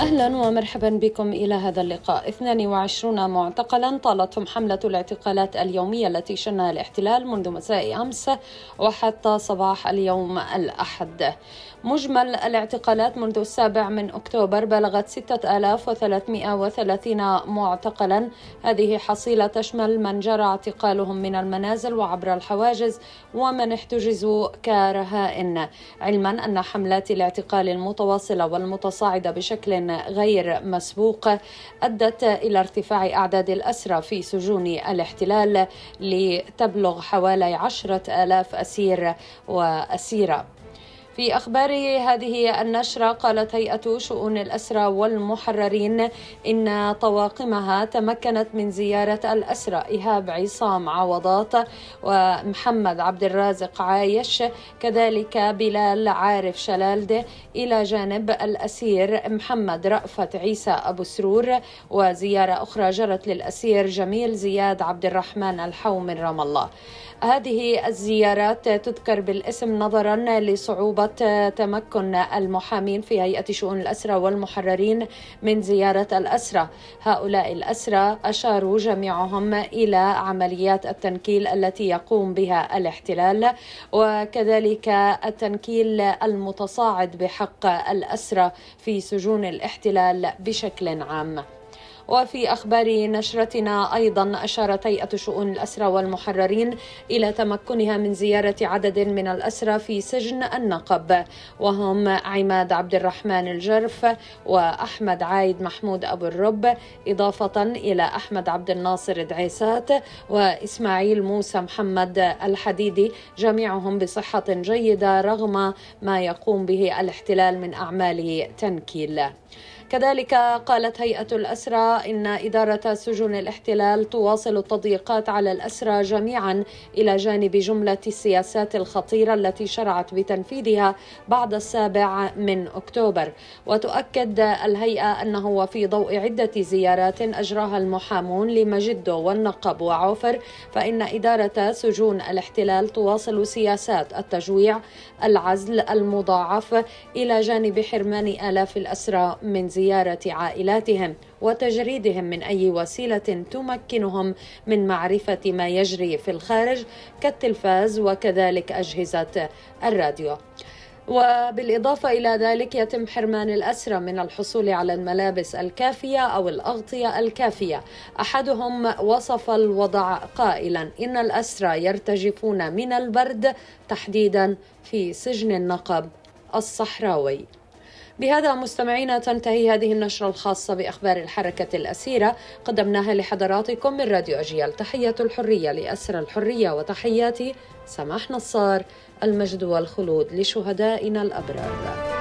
أهلا ومرحبا بكم إلى هذا اللقاء. 22 معتقلا طالتهم حملة الاعتقالات اليومية التي شنها الاحتلال منذ مساء أمس وحتى صباح اليوم الأحد. مجمل الاعتقالات منذ السابع من أكتوبر بلغت 6330 معتقلا. هذه حصيلة تشمل من جرى اعتقالهم من المنازل وعبر الحواجز ومن احتجزوا كرهائن علما أن حملات الاعتقال المتواصلة والمتصاعدة بشكل غير مسبوق أدت إلى ارتفاع أعداد الأسرى في سجون الاحتلال لتبلغ حوالي عشرة آلاف أسير وأسيرة. في أخبار هذه النشرة قالت هيئة شؤون الأسرى والمحررين إن طواقمها تمكنت من زيارة الأسرى إيهاب عصام عوضات ومحمد عبد الرازق عايش كذلك بلال عارف شلالده إلى جانب الأسير محمد رأفت عيسى أبو سرور وزيارة أخرى جرت للأسير جميل زياد عبد الرحمن الحو من رام الله. هذه الزيارات تذكر بالاسم نظرا لصعوبة تمكن المحامين في هيئة شؤون الأسرى والمحررين من زيارة الأسرى هؤلاء الأسرى أشاروا جميعهم إلى عمليات التنكيل التي يقوم بها الاحتلال وكذلك التنكيل المتصاعد بحق الأسرى في سجون الاحتلال بشكل عام. وفي أخبار نشرتنا أيضا أشارت هيئة شؤون الأسرى والمحررين إلى تمكنها من زيارة عدد من الأسرى في سجن النقب. وهم عماد عبد الرحمن الجرف وأحمد عايد محمود أبو الرب إضافة إلى أحمد عبد الناصر دعيسات وإسماعيل موسى محمد الحديدي. جميعهم بصحة جيدة رغم ما يقوم به الاحتلال من أعمال تنكيل. كذلك قالت هيئة الأسرى إن إدارة سجون الاحتلال تواصل التضييقات على الأسرى جميعا إلى جانب جملة السياسات الخطيرة التي شرعت بتنفيذها بعد السابع من أكتوبر. وتؤكد الهيئة أنه وفي ضوء عدة زيارات أجراها المحامون لمجدو والنقب وعوفر فإن إدارة سجون الاحتلال تواصل سياسات التجويع العزل المضاعف إلى جانب حرمان آلاف الأسرى من زيارة عائلاتهم وتجريدهم من أي وسيلة تمكنهم من معرفة ما يجري في الخارج كالتلفاز وكذلك أجهزة الراديو. وبالإضافة إلى ذلك يتم حرمان الأسرى من الحصول على الملابس الكافية أو الأغطية الكافية. أحدهم وصف الوضع قائلا. إن الأسرى يرتجفون من البرد تحديدا في سجن النقب الصحراوي. بهذا مستمعينا تنتهي هذه النشرة الخاصة بأخبار الحركة الأسيرة. قدمناها لحضراتكم من راديو أجيال. تحية الحرية لأسر الحرية وتحياتي سماح نصار المجد والخلود لشهدائنا الأبرار.